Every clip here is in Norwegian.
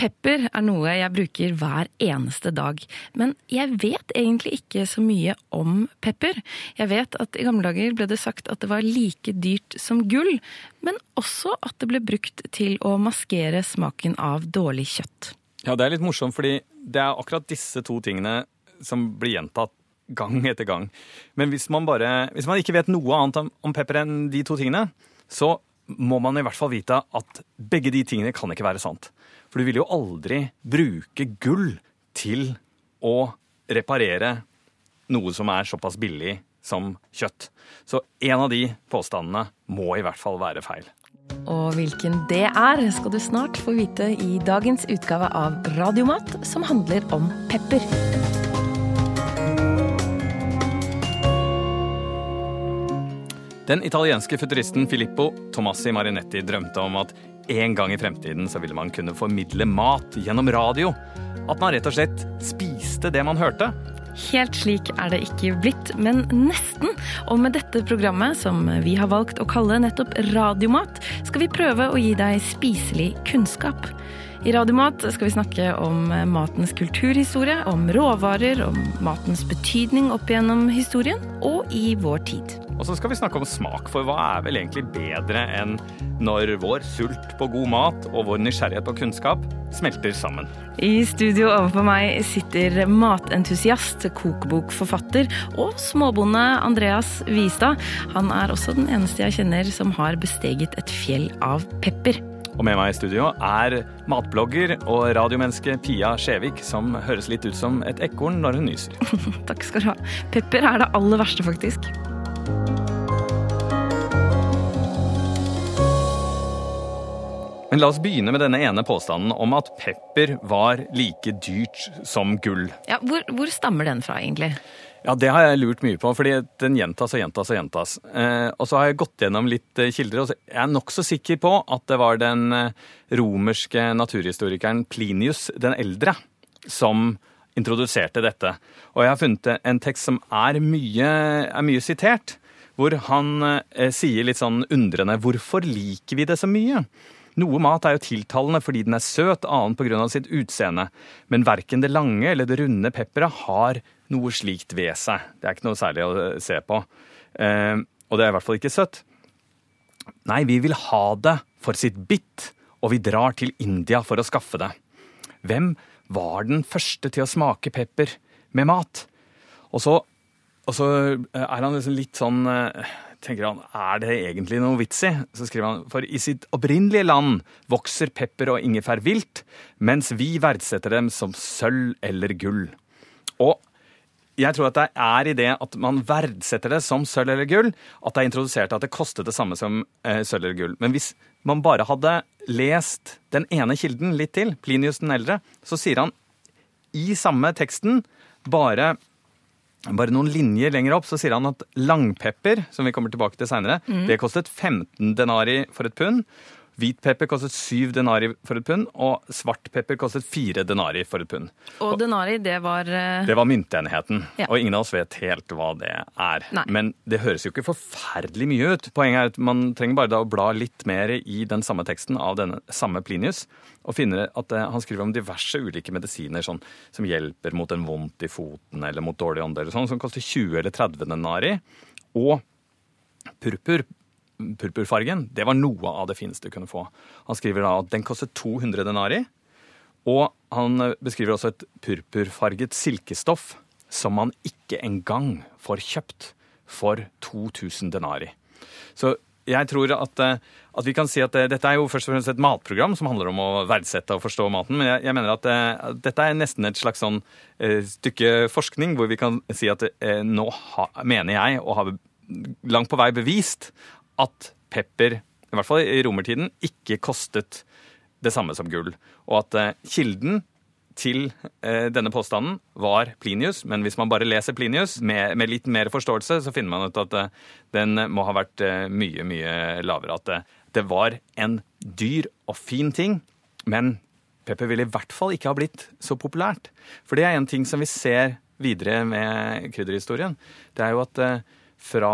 Pepper er noe jeg bruker hver eneste dag, men jeg vet egentlig ikke så mye om pepper. Jeg vet at i gamle dager ble det sagt at det var like dyrt som gull, men også at det ble brukt til å maskere smaken av dårlig kjøtt. Ja, det er litt morsomt, fordi det er akkurat disse to tingene som blir gjentatt gang etter gang. Men hvis man, bare, hvis man ikke vet noe annet om, om pepper enn de to tingene, så må man i hvert fall vite at begge de tingene kan ikke være sant. For du vil jo aldri bruke gull til å reparere noe som er såpass billig som kjøtt. Så en av de påstandene må i hvert fall være feil. Og hvilken det er, skal du snart få vite i dagens utgave av Radiomat, som handler om pepper. Den italienske futuristen Filippo Tomassi Marinetti drømte om at en gang i fremtiden så ville man kunne formidle mat gjennom radio. At man rett og slett spiste det man hørte. Helt slik er det ikke blitt, men nesten. Og med dette programmet, som vi har valgt å kalle nettopp Radiomat, skal vi prøve å gi deg spiselig kunnskap. I Radiomat skal vi snakke om matens kulturhistorie, om råvarer, om matens betydning opp gjennom historien og i vår tid. Og så skal vi snakke om smak, for hva er vel egentlig bedre enn når vår sult på god mat og vår nysgjerrighet på kunnskap smelter sammen? I studio overfor meg sitter matentusiast, kokebokforfatter og småbonde Andreas Vistad. Han er også den eneste jeg kjenner som har besteget et fjell av pepper. Og med meg i studio er matblogger og radiomenneske Pia Skjevik, som høres litt ut som et ekorn når hun nyser. Takk skal du ha. Pepper er det aller verste, faktisk. Men la oss begynne med denne ene påstanden om at pepper var like dyrt som gull. Ja, hvor, hvor stammer den fra, egentlig? Ja, Det har jeg lurt mye på, fordi den gjentas og gjentas og gjentas. Eh, og så har jeg gått gjennom litt eh, kilder, og jeg er nokså sikker på at det var den eh, romerske naturhistorikeren Plinius den eldre som introduserte dette. Og jeg har funnet en tekst som er mye, er mye sitert, hvor han eh, sier litt sånn undrende Hvorfor liker vi det så mye? Noe mat er jo tiltalende fordi den er søt, annet pga. sitt utseende. Men verken det lange eller det runde pepperet har noe slikt ved seg. Det er ikke noe særlig å se på. Eh, og det er i hvert fall ikke søtt. Nei, vi vil ha det for sitt bitt, og vi drar til India for å skaffe det. Hvem var den første til å smake pepper med mat? Og så, og så er han liksom litt sånn eh, tenker han, er det egentlig noe vits i? Så skriver han, for i sitt opprinnelige land vokser pepper og ingefær vilt, mens vi verdsetter dem som sølv eller gull. Og jeg tror at det er i det at man verdsetter det som sølv eller gull, at det er introdusert at det kostet det samme som eh, sølv eller gull. Men hvis man bare hadde lest den ene kilden litt til, Plinius den eldre, så sier han i samme teksten, bare bare noen linjer lenger opp så sier han at langpepper, som vi kommer tilbake til seinere, mm. det kostet 15 denari for et pund. Hvit pepper kostet syv denari for et pund, og svart pepper kostet fire denari for et pund. Og denari, det var uh... Det var myntenheten. Ja. Og ingen av oss vet helt hva det er. Nei. Men det høres jo ikke forferdelig mye ut. Poenget er at man trenger bare da å bla litt mer i den samme teksten av denne samme Plinius, og finner at uh, han skriver om diverse ulike medisiner sånn, som hjelper mot en vondt i foten eller mot dårlig ånde, eller sånn, som koster 20 eller 30 denari. Og purpur purpurfargen, det var noe av det fineste du kunne få. Han skriver da at den kostet 200 denari. Og han beskriver også et purpurfarget silkestoff som man ikke engang får kjøpt for 2000 denari. Så jeg tror at, eh, at, vi kan si at eh, dette er jo først og fremst et matprogram som handler om å verdsette og forstå maten. Men jeg, jeg mener at, eh, at, dette er nesten et slags sånn stykke forskning hvor vi kan si at nå ha, mener jeg å ha langt på vei bevist at pepper, i hvert fall i romertiden, ikke kostet det samme som gull. Og at eh, kilden til eh, denne påstanden var Plinius, men hvis man bare leser Plinius med, med litt mer forståelse, så finner man ut at eh, den må ha vært mye, mye lavere. At det, var en dyr og fin ting, men pepper ville i hvert fall ikke ha blitt så populært. For det er en ting som vi ser videre med krydderhistorien. Det er jo at fra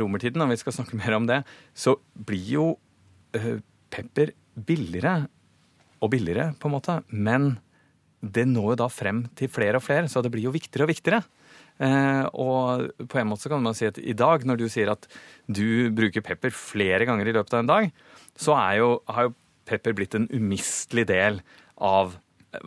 romertiden, og vi skal snakke mer om det, så blir jo uh, pepper billigere og billigere, på en måte. Men det når jo da frem til flere og flere, så det blir jo viktigere og viktigere. Eh, og på en måte så kan man si at i dag, når du sier at du bruker pepper flere ganger i løpet av en dag, så jo, har jo pepper blitt en umistelig del av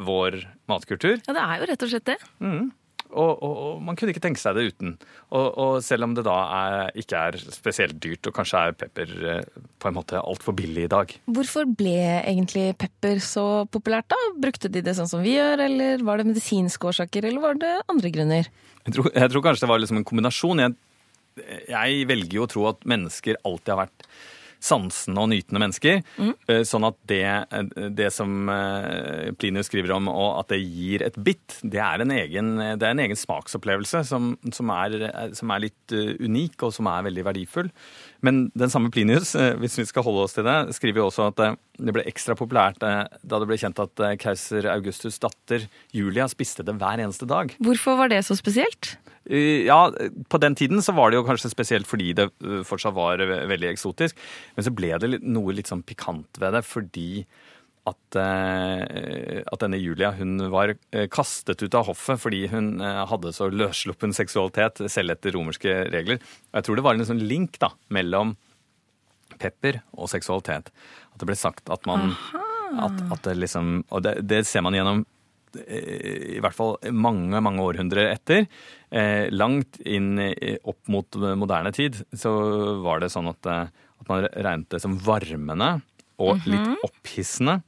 vår matkultur. Ja, det er jo rett og slett det. Mm. Og, og, og, man kunne ikke tenke seg det uten. Og, og selv om det da er, ikke er spesielt dyrt, og kanskje er pepper eh, på en måte altfor billig i dag. Hvorfor ble egentlig pepper så populært, da? Brukte de det sånn som vi gjør, eller var det medisinske årsaker, eller var det andre grunner? Jeg tror, jeg tror kanskje det var liksom en kombinasjon. Jeg, jeg velger jo å tro at mennesker alltid har vært sansende og nytende mennesker. Mm. Sånn at det, det, som eh, Plinius skriver om, og at det gir et bitt, det er en egen, er en egen smaksopplevelse som, som, er, som, er, litt eh, unik, og som er veldig verdifull. Men den samme Plinius, hvis vi skal holde oss til det, skriver jo også at det ble ekstra populært da det ble kjent at keiser Augustus' datter Julia spiste det hver eneste dag. Hvorfor var det så spesielt? Ja, på den tiden så var det jo kanskje spesielt fordi det fortsatt var veldig eksotisk. Men så ble det noe litt sånn pikant ved det fordi at, øh, at, denne Julia hun var øh, kastet ut av hoffet fordi hun hadde så løssluppen seksualitet, selv etter romerske regler. Og jeg tror det var en sånn link da, mellom pepper og seksualitet. At det ble sagt at man at, at det liksom, Og det, det ser man gjennom i hvert fall mange mange århundrer etter, eh, langt inn opp mot moderne tid, så var det sånn at, eh, at man regnet det som varmende og mhm. litt opphissende.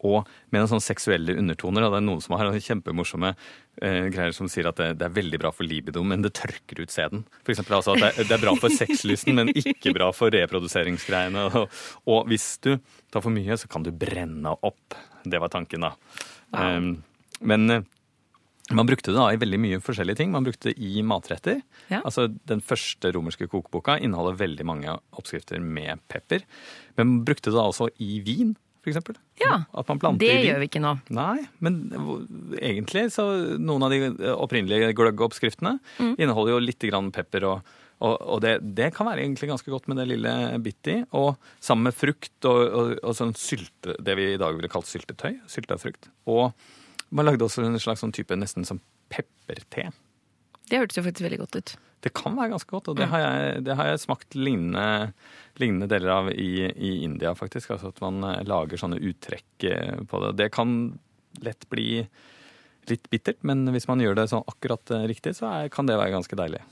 Og med noen sånne seksuelle undertoner. Og det er noen som har kjempemorsomme eh, greier som sier at det, det, er veldig bra for libido, men det tørker ut sæden. For eksempel altså at det, det, er bra for sexlysten, men ikke bra for reproduseringsgreiene. Og, og, hvis du tar for mye, så kan du brenne opp. Det var tanken, da. Wow. Um, men eh, man brukte det da i veldig mye forskjellige ting. Man brukte det i matretter. Ja. Altså Den første romerske kokeboka inneholder veldig mange oppskrifter med pepper. Men man brukte det da også i vin, f.eks. Ja, det gjør vi ikke nå. Nei, men egentlig så noen av de opprinnelige gløgg-oppskriftene mm. inneholder jo litt grann pepper og og, og det, det, kan være egentlig ganske godt med det lille bitt i. Og sammen med frukt og, og, og sånn sylte, det vi i dag ville kalt syltetøy. Sylta frukt. Og man lagde også en slags sånn type nesten som pepperte. Det hørtes jo faktisk veldig godt ut. Det kan være ganske godt, og det har jeg, det har jeg smakt lignende, lignende, deler av i, i, India, faktisk. Altså at man eh, lager sånne uttrekk eh, på det. Det kan lett bli litt bittert, men hvis man gjør det sånn akkurat eh, riktig, så er, kan det være ganske deilig.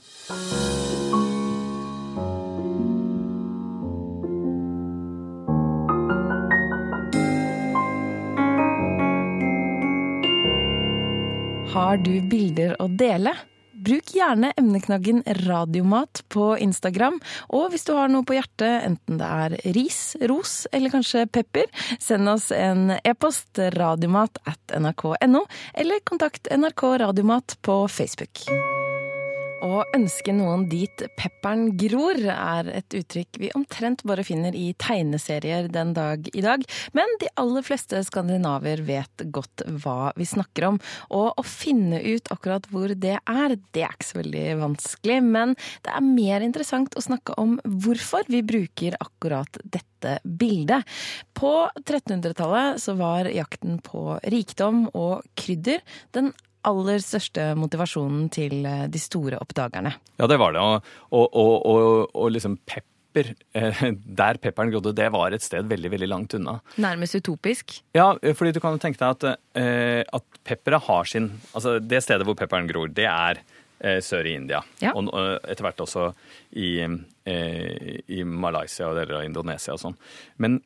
Har du bilder å dele? Bruk gjerne emneknaggen radiomat på Instagram. Og hvis du har noe på hjertet, enten det er ris, ros eller kanskje pepper, send oss en e-post radiomat at nrk.no, eller kontakt NRK Radiomat på Facebook. Å ønske noen dit pepperen gror, er et uttrykk vi omtrent bare finner i tegneserier den dag i dag. Men de aller fleste skandinaver vet godt hva vi snakker om. Og å finne ut akkurat hvor det er, det er ikke så veldig vanskelig. Men det er mer interessant å snakke om hvorfor vi bruker akkurat dette bildet. På 1300-tallet så var jakten på rikdom og krydder den aller største motivasjonen til eh, de store oppdagerne. Ja, det var det. Og, og, og, og liksom pepper, eh, der pepperen grodde, det var et sted veldig veldig langt unna. Nærmest utopisk? Ja, fordi du kan tenke deg at, eh, at pepperet har sin Altså, det stedet hvor pepperen gror, det er sør i India. Ja. Og etter hvert også i, i Malaysia og deler av Indonesia og sånn. Men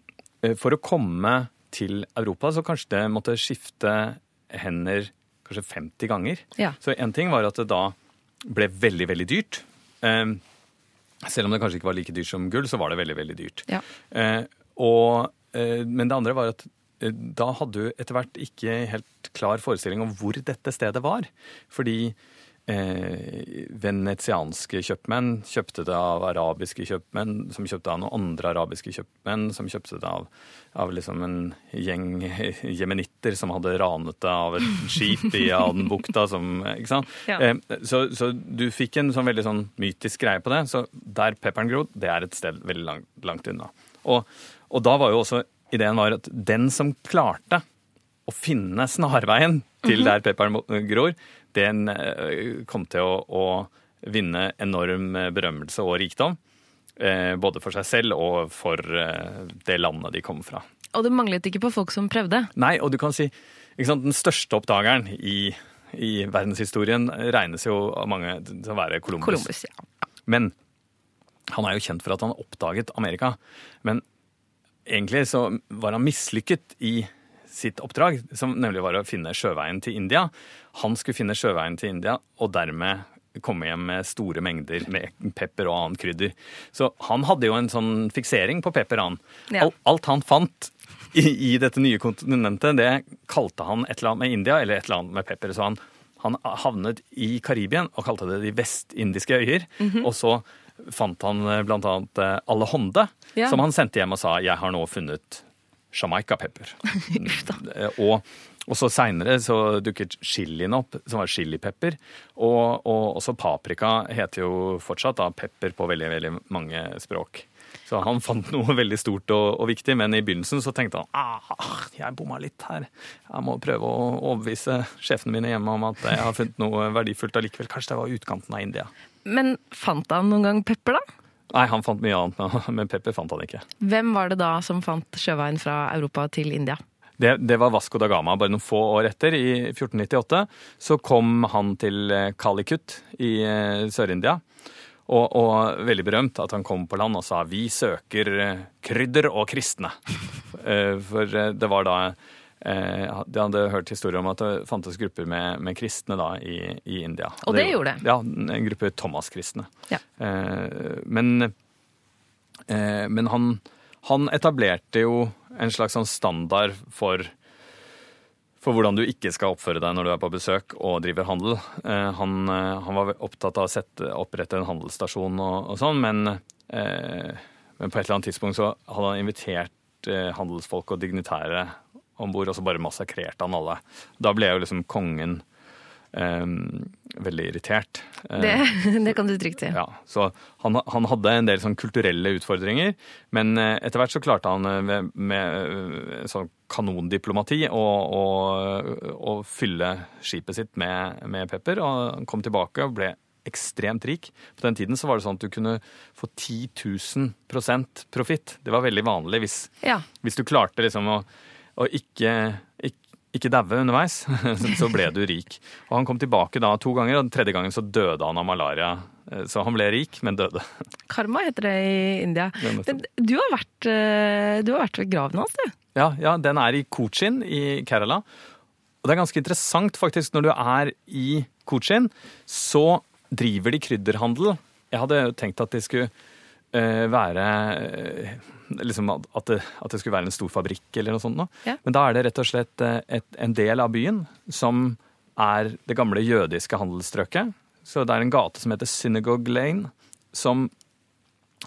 for å komme til Europa, så kanskje det måtte skifte hender kanskje 50 ganger. Ja. Så én ting var at det da ble veldig, veldig dyrt. Eh, selv om det kanskje ikke var like dyrt som gull, så var det veldig, veldig dyrt. Ja. Eh, og, eh, men det andre var at eh, da hadde du etter hvert ikke helt klar forestilling om hvor dette stedet var. Fordi eh, venetianske kjøpmenn kjøpte det av arabiske kjøpmenn, som kjøpte av noen andre arabiske kjøpmenn, som kjøpte det av, av liksom en gjeng jemenitter som hadde ranet det av et skip i Adenbukta. Som, ikke sant? Ja. Eh, så, så, du fikk en sånn veldig sånn mytisk greie på det. Så der pepperen gror, det er et sted veldig langt, langt unna. Og, og da var jo også ideen var at den som klarte å finne snarveien til der pepperen gror, den eh, kom til å, å vinne enorm berømmelse og rikdom. Eh, både for seg selv og for eh, det landet de kom fra. Og det manglet ikke på folk som prøvde? Nei, og du kan si sant, den største oppdageren i, i, verdenshistorien regnes jo av mange til å være Columbus. Columbus ja. Men han er jo kjent for at han oppdaget Amerika. Men egentlig så var han mislykket i sitt oppdrag, som nemlig var å finne sjøveien til India. Han skulle finne sjøveien til India, og dermed komme hjem med store mengder med pepper og annet krydder. Så han hadde jo en sånn fiksering på pepper, han. Ja. Alt han fant i, i, dette nye kontinentet, det kalte han et eller annet med India eller et eller annet med pepper. Så han, han havnet i Karibien og kalte det de vestindiske øyer. Mm -hmm. Og så fant han bl.a. blant annet eh, Alehonde, ja. som han sendte hjem og sa 'jeg har nå funnet Jamaica-pepper'. og og så seinere så dukket chilien opp, som var chilipepper. Og, og også paprika heter jo fortsatt da pepper på veldig, veldig mange språk. Så han fant noe veldig stort og, og, viktig, men i begynnelsen så tenkte han ah, jeg bomma litt her. Jeg må prøve å overbevise sjefene mine hjemme om at jeg har funnet noe verdifullt allikevel. Kanskje det var utkanten av India. Men fant han noen gang pepper, da? Nei, han fant mye annet, men pepper fant han ikke. Hvem var det da som fant sjøveien fra Europa til India? Det, det, var Vasco da Gama. Bare noen få år etter, i 1498, så kom han til Calicut eh, i eh, Sør-India. Og, og, veldig berømt at han kom på land og sa 'vi søker eh, krydder og kristne'. For det var da De hadde hørt historier om at det fantes grupper med, med kristne da i, i, India. Og det, det gjorde det? Ja, en gruppe Thomas-kristne. Ja. Men, men han, han etablerte jo en slags sånn standard for, for hvordan du ikke skal oppføre deg når du er på besøk og driver handel. Eh, han, eh, han var opptatt av å sette, opprette en handelsstasjon og, og sånn, men, eh, men, på et eller annet tidspunkt så hadde han invitert eh, handelsfolk og dignitære om bord, og så bare massakrerte han alle. Da ble jo liksom kongen eh, veldig irritert. Det, det, kan du trygt si. Ja, så han, han, hadde en del sånn kulturelle utfordringer, men uh, etter hvert så klarte han uh, med, med sånn kanondiplomati å, fylle skipet sitt med, med, pepper. Og han kom tilbake og ble ekstremt rik. På den tiden så var det sånn at du kunne få 10 000 profitt. Det var veldig vanlig hvis, ja. hvis du klarte liksom å, å ikke, ikke ikke daue underveis, så ble du rik. Og han kom tilbake da to ganger, og den tredje gangen så døde han av malaria. Eh, så han ble rik, men døde. Karma heter det i India. Du har vært, eh, du har vært ved graven hans, du? Ja, ja, den er i Cochin i Kerala. Og det er ganske interessant, faktisk, når du er i Cochin, så driver de krydderhandel. Jeg hadde tenkt at de skulle være uh, liksom at, det, at, det, skulle være en stor fabrikk eller noe sånt. Noe. Ja. Men da er det rett og slett eh, et, en del av byen som er det gamle jødiske handelsstrøket. Så det er en gate som heter Synagogue Lane, som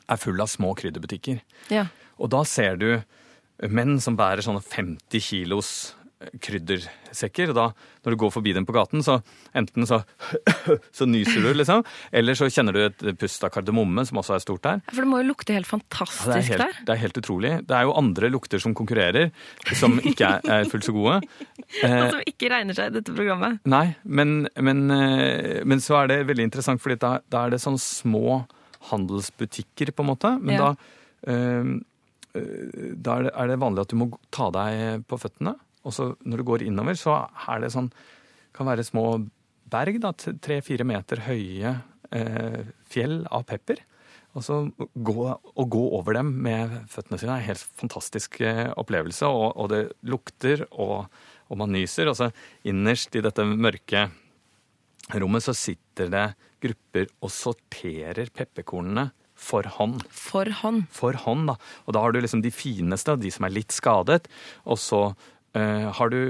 er full av små krydderbutikker. Ja. Og da ser du menn som bærer sånne 50 kilos kryddersekker. Og da, når du går forbi dem på gaten, så enten så, så nyser du, liksom, eller så kjenner du et pust av kardemomme, som også er stort der. For det må jo lukte helt fantastisk ja, det helt, der. Det er helt utrolig. Det er jo andre lukter som konkurrerer, som ikke er, er fullt så gode. Og som ikke regner seg i dette programmet. Nei, men, men, eh, men så er det veldig interessant, for da, da, er det sånn små handelsbutikker, på en måte. Men ja. da, øh, da er det, er det vanlig at du må ta deg på føttene. Og så når du går innover, så er det sånn Kan være små berg, da, tre-fire meter høye eh, fjell av pepper. Og så gå, å gå over dem med føttene sine er en helt fantastisk eh, opplevelse. Og, og, det lukter, og, og man nyser. Og så innerst i dette mørke rommet så sitter det grupper og sorterer pepperkornene for hånd. For hånd. For hånd, da. Og da har du liksom de fineste, de som er litt skadet. Og så Uh, har du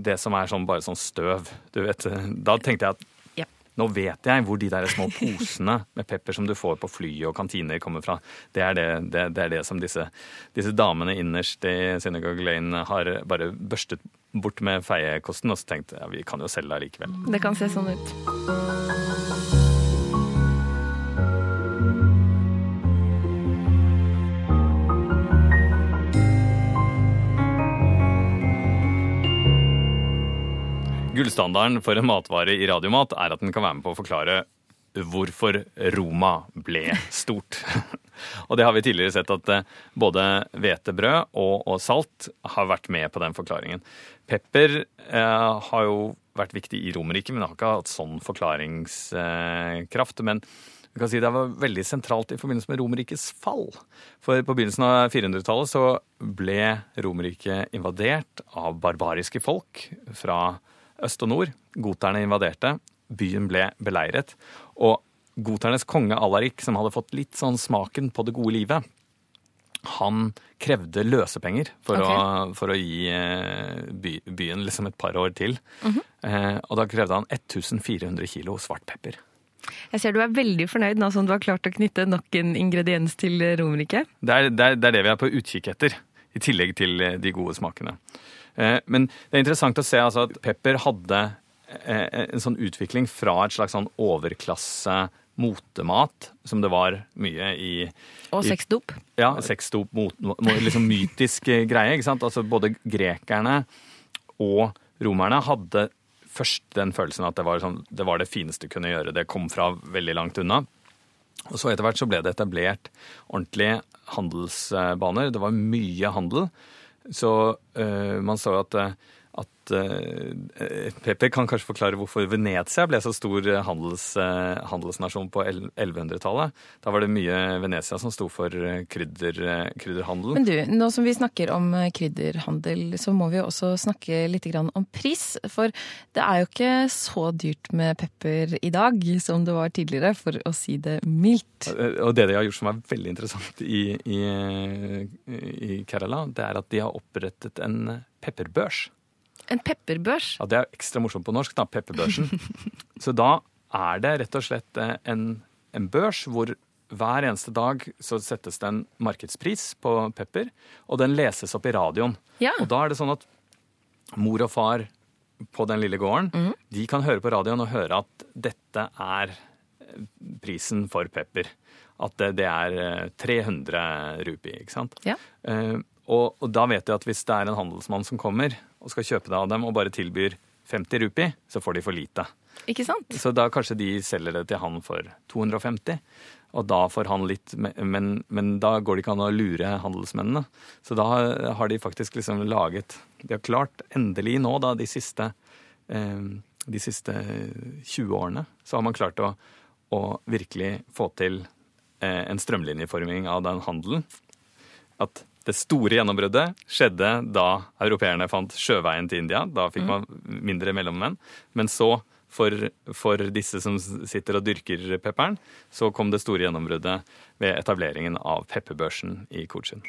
det som er sånn, bare sånn støv? Du vet, da tenkte jeg at yep. nå vet jeg hvor de der små posene med pepper som du får på fly og kantiner kommer fra. Det er det, det, det, er det som disse, disse, damene innerst i Synagogue Lane har bare børstet bort med feiekosten, og så tenkt ja, vi kan jo selge det likevel. Det kan se sånn ut. Gullstandarden for en matvare i radiomat er at den kan være med på å forklare hvorfor Roma ble stort. og det har vi tidligere sett at eh, både hvetebrød og, og, salt har vært med på den forklaringen. Pepper eh, har jo vært viktig i Romerriket, men har ikke hatt sånn forklaringskraft. men vi kan si Det var veldig sentralt i forbindelse med Romerrikets fall. For på begynnelsen av 400-tallet så ble Romerriket invadert av barbariske folk fra øst og nord. Goterne invaderte. Byen ble beleiret. Og goternes konge Alarik, som hadde fått litt sånn smaken på det gode livet, han krevde løsepenger for, okay. å, for å, gi eh, by, byen liksom et par år til. Mm -hmm. eh, og da krevde han 1400 kilo svart pepper. Jeg ser du er veldig fornøyd nå som du har klart å knytte nok en ingrediens til Romerike. Det, det, det, er det vi er på utkikk etter, i tillegg til eh, de gode smakene. Eh, men det er interessant å se altså, at pepper hadde eh, en sånn utvikling fra et slags sånn overklasse motemat, som det var mye i Og sexdop. Ja, sexdop, liksom mytisk greie. ikke sant? Altså Både grekerne og romerne hadde først den følelsen at det var, sånn, det var, det fineste du kunne gjøre. Det kom fra veldig langt unna. Og så etter hvert så ble det etablert ordentlige handelsbaner. Det var mye handel. Så uh, man så at uh, at uh, Pepe kan kanskje forklare hvorfor Venezia ble så stor handels, uh, handelsnasjon på 1100-tallet. Da var det mye Venezia som sto for krydder, krydderhandel. Men du, nå som vi snakker om krydderhandel, så må vi jo også snakke litt om pris. For det er jo ikke så dyrt med pepper i dag som det var tidligere, for å si det mildt. Og det de har gjort som er veldig interessant i, i, i Kerala, det er at de har opprettet en pepperbørs. En pepperbørs? Ja, Det er ekstra morsomt på norsk, da. Pepperbørsen. så da er det rett og slett eh, en, en børs hvor hver eneste dag så settes det en markedspris på pepper, og den leses opp i radioen. Ja. Og da er det sånn at mor og far på den lille gården, mm. de kan høre på radioen og høre at dette er eh, prisen for pepper. At det, det er 300 eh, rupi, ikke sant. Ja. Uh, og, og, da vet de at hvis det er en handelsmann som kommer, og skal kjøpe det av dem og bare tilbyr 50 rupi, så får de for lite. Ikke sant? Så da kanskje de selger det til han for 250. Og da får han litt Men, men da går det ikke an å lure handelsmennene. Så da har de faktisk liksom laget De har klart endelig nå, da, de siste, eh, de siste 20 årene, så har man klart å, å virkelig få til eh, en strømlinjeforming av den handelen. At det store gjennombruddet skjedde da europeerne fant sjøveien til India. Da fikk mm. man mindre mellommenn. Men så, for, for, disse som sitter og dyrker pepperen, så kom det store gjennombruddet ved etableringen av pepperbørsen i Cochin.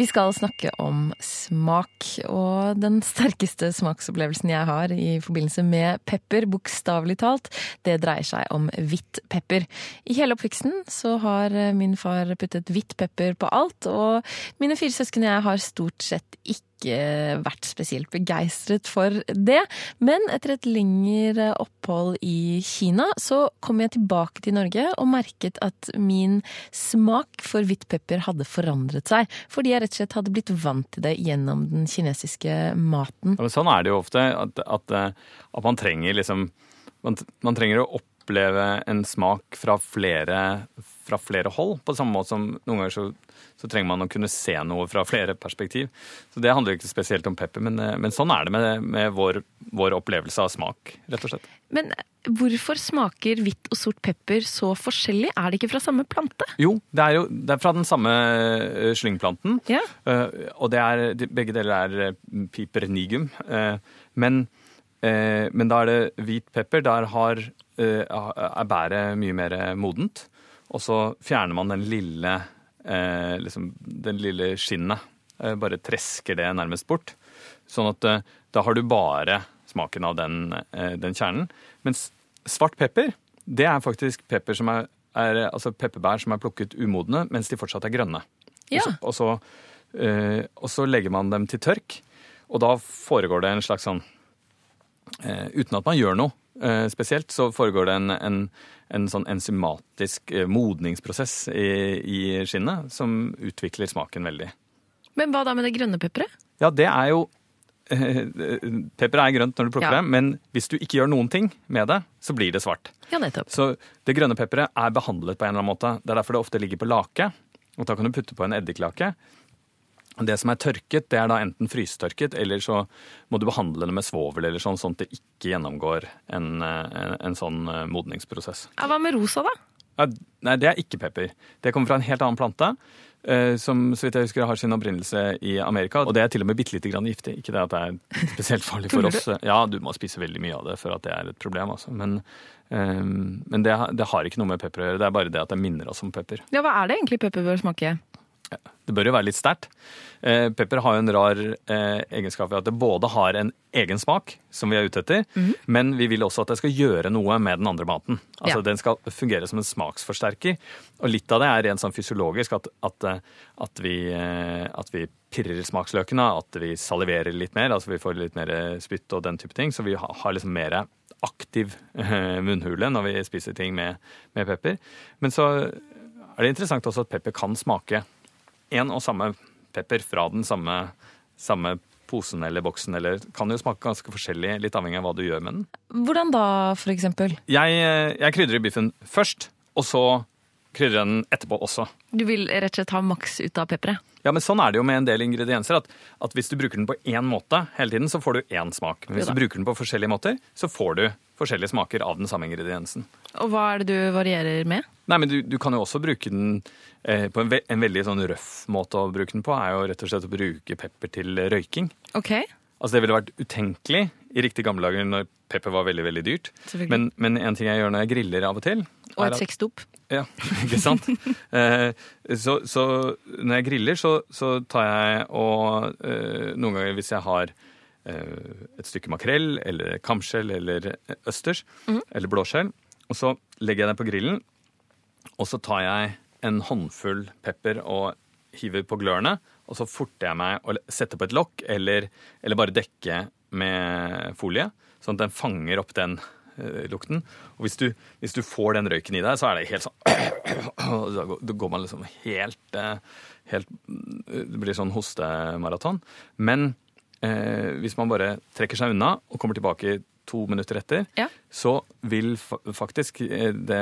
Vi skal snakke om smak, og den sterkeste smaksopplevelsen jeg har i forbindelse med pepper, bokstavelig talt, det dreier seg om hvitt pepper. I hele oppveksten så har min far puttet hvitt pepper på alt, og mine fire søsken og jeg har stort sett ikke ikke vært spesielt begeistret for det. Men etter et lengre opphold i Kina, så kom jeg tilbake til Norge og merket at min smak for hvitt pepper hadde forandret seg. Fordi jeg rett og slett hadde blitt vant til det gjennom den kinesiske maten. Ja, sånn er det jo ofte. At, at, at man trenger liksom man, man trenger å oppleve en smak fra flere, fra flere hold. På samme måte som noen ganger så så trenger man å kunne se noe fra flere perspektiv. Så Det handler ikke spesielt om pepper, men, eh, men sånn er det med, med vår, vår, opplevelse av smak, rett og slett. Men hvorfor smaker hvitt og sort pepper så forskjellig? Er det ikke fra samme plante? Jo, det er jo det er fra den samme eh, slyngplanten. Ja. Uh, og det er, begge deler er pipernigum. Men, men da er det hvit pepper. Der har, er bæret mye mer modent. Og så fjerner man den lille eh, liksom den lille skinnet. Eh, bare tresker det nærmest bort. Sånn at eh, da har du bare smaken av den, eh, den, kjernen. Mens svart pepper, det er faktisk pepper som er, er, altså pepperbær som er plukket umodne mens de fortsatt er grønne. Ja. Og, så, og, så, eh, legger man dem til tørk, og da foregår det en slags sånn eh, Uten at man gjør noe spesielt, så foregår det en, en en sånn enzymatisk eh, modningsprosess i, i, skinnet som utvikler smaken veldig. Men hva da med det grønne pepperet? Ja, det er jo eh, Pepper er grønt når du plukker Ja. det, men hvis du ikke gjør noen ting med det, så blir det svart. Ja, nettopp. Så det grønne pepperet er behandlet på en eller annen måte. Det er derfor det ofte ligger på lake. Og da kan du putte på en eddiklake. Det som er tørket, det er da enten frysetørket, eller så må du behandle det med svovel eller sånn, sånn at det ikke gjennomgår en, eh, en, en sånn eh, modningsprosess. Ja, hva med rosa, da? Ja, nei, det er ikke pepper. Det kommer fra en helt annen plante. eh, Som så vidt jeg husker har sin opprinnelse i Amerika. Og det er til og med bitte lite grann giftig. Ikke det at det er spesielt farlig for oss. Ja, du må spise veldig mye av det for at det er et problem. Altså. Men, men det, det har ikke noe med pepper å gjøre. Det er bare det at det minner oss om pepper. Ja, Hva er det egentlig pepper bør smake? Det bør jo være litt sterkt. Eh, pepper har jo en rar eh, egenskap ved at det både har en egen smak, som vi er ute etter, men vi vil også at det skal gjøre noe med den andre maten. Altså Ja. Den skal fungere som en smaksforsterker. Og litt av det er rent sånn fysiologisk, at, at, eh, at, vi, at vi pirrer smaksløkene, at vi saliverer litt mer, altså vi får litt mer spytt og den type ting. Så vi har liksom mer aktiv munnhule når vi spiser ting med, med pepper. Men så er det interessant også at pepper kan smake en og samme pepper fra den samme, samme posen eller boksen, eller kan jo smake ganske forskjellig, litt avhengig av hva du gjør med den. Hvordan da, for eksempel? Jeg, jeg krydrer biffen først, og så krydrer jeg den etterpå også. Du vil rett og slett ha maks ut av pepperet? Ja, men Sånn er det jo med en del ingredienser. At, at Hvis du bruker den på én måte hele tiden, så får du én smak. Men hvis du bruker den på forskjellige måter, så får du forskjellige smaker av den samme ingrediensen. Og hva er det du varierer med? Nei, men du, du kan jo også bruke den eh, på en, ve en veldig sånn røff måte å bruke den på, er jo rett og slett å bruke pepper til røyking. Ok, Altså Det ville vært utenkelig i riktig gamle dager når pepper var veldig veldig dyrt. Men, men en ting jeg gjør når jeg griller av og til Og et sexdop. Ja, ikke sant? Eh, så, så når jeg griller, så, så tar jeg og eh, Noen ganger hvis jeg har et stykke makrell eller kamskjell eller østers eller blåskjell, og så legger jeg det på grillen, og så tar jeg en håndfull pepper og hiver på glørne, og så forter jeg meg å sette på et lokk eller, eller bare dekke med folie, sånn at den fanger opp den eh, lukten. Og hvis du, hvis du får den røyken i deg, så er det helt sånn Da går- man liksom helt, eh, helt Det blir sånn hostemaraton. Men eh, hvis man bare trekker seg unna og kommer tilbake to minutter etter, Ja. så vil fa faktisk eh, det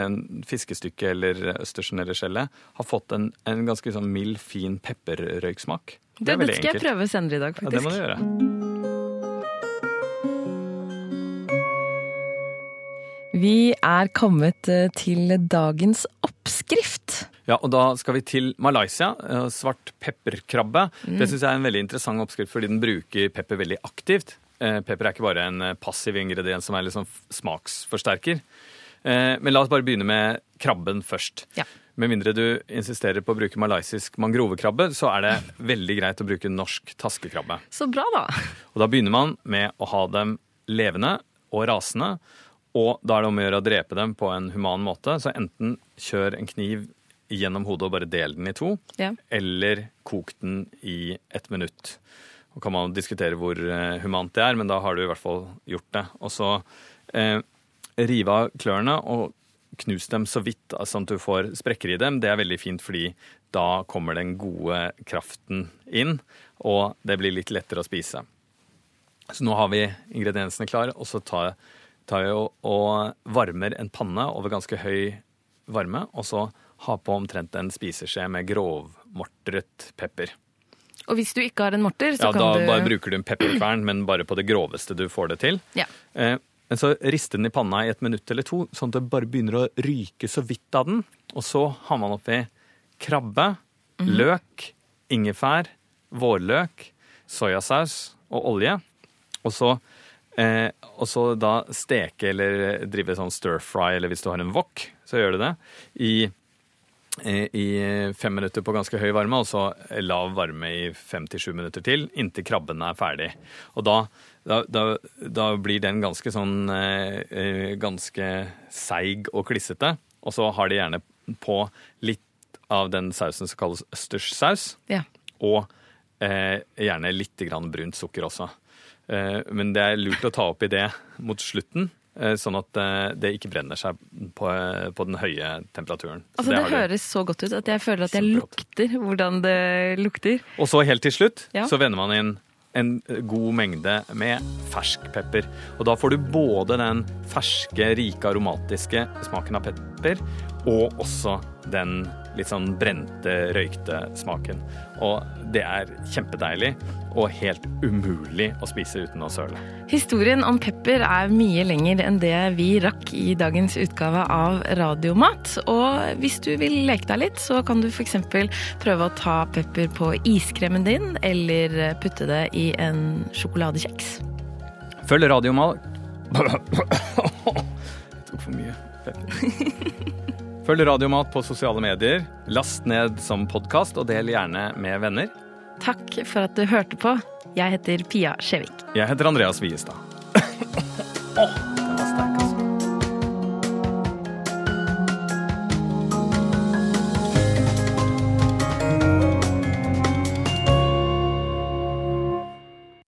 fiskestykket eller østersen eller skjellet ha fått en, en ganske sånn mild, fin pepperrøyksmak. Det, det, det skal jeg prøve senere i dag, faktisk. Ja, det må du gjøre. Vi er kommet eh, til dagens oppskrift. Ja, og da skal vi til Malaysia. eh, Svart pepperkrabbe. Det syns jeg er en veldig interessant oppskrift, fordi den bruker pepper veldig aktivt. Eh, Pepper er ikke bare en eh, passiv ingrediens som er sånn smaksforsterker. Men la oss bare begynne med krabben først. Ja. Med mindre du insisterer på å bruke malaysisk mangrovekrabbe, så er det veldig greit å bruke norsk taskekrabbe. Så bra, da. Og da begynner man med å ha dem levende og rasende. Og da er det om å gjøre å drepe dem på en human måte. Så enten kjør en kniv gjennom hodet og bare del den i to, Ja. eller kok den i ett minutt. Og kan man diskutere hvor eh, humant det er, men da har du i hvert fall gjort det. Og så eh, rive av klørne og knus dem så vidt sånn at du får sprekker i dem. Det er veldig fint, fordi da kommer den gode kraften inn, og det blir litt lettere å spise. Så nå har vi ingrediensene klare, og så tar, tar jeg og, og varmer en panne over ganske høy varme, og så ha på omtrent en spiseskje med grovmortret pepper. Og hvis du ikke har en morter, så Ja, kan da du bare bruker du en pepperkvern, men bare på det groveste du får det til. Ja. Eh, men så riste den i panna i et minutt eller to, sånn at det bare begynner å ryke så vidt av den. Og så har man oppi krabbe, Mhm. løk, ingefær, vårløk, soyasaus og olje. Og så, eh, og så da steke eller drive sånn stir fry, eller hvis du har en wok, så gjør du det, i i fem minutter på ganske høy varme, og så lav varme i fem til sju minutter til, inntil krabben er ferdig. Og da, da, da, blir den ganske sånn eh, eh, ganske seig og klissete. Og så har de gjerne på litt av den sausen som kalles østerssaus, Ja. og eh, gjerne litt brunt sukker også. Eh, men det er lurt å ta opp i det mot slutten, sånn at eh, det ikke brenner seg på, på den høye temperaturen. Altså, det det høres så godt ut at jeg føler at jeg lukter hvordan det lukter. Og så helt til slutt Ja. så vender man inn en god mengde med fersk pepper. Og da får du både den ferske, rike, aromatiske smaken av pepper, og også den litt sånn brente, røykte smaken. Og det er kjempedeilig og helt umulig å spise uten å søle. Historien om pepper er mye lenger enn det vi rakk i dagens utgave av Radiomat. Og hvis du vil leke deg litt, så kan du f.eks. prøve å ta pepper på iskremen din, eller putte det i en sjokoladekjeks. Følg Radiomat Jeg tok for mye pepper. Følg Radiomat på sosiale medier. Last ned som podkast, og del gjerne med venner. Takk for at du hørte på. Jeg heter Pia Skjevik. Jeg heter Andreas Wiestad.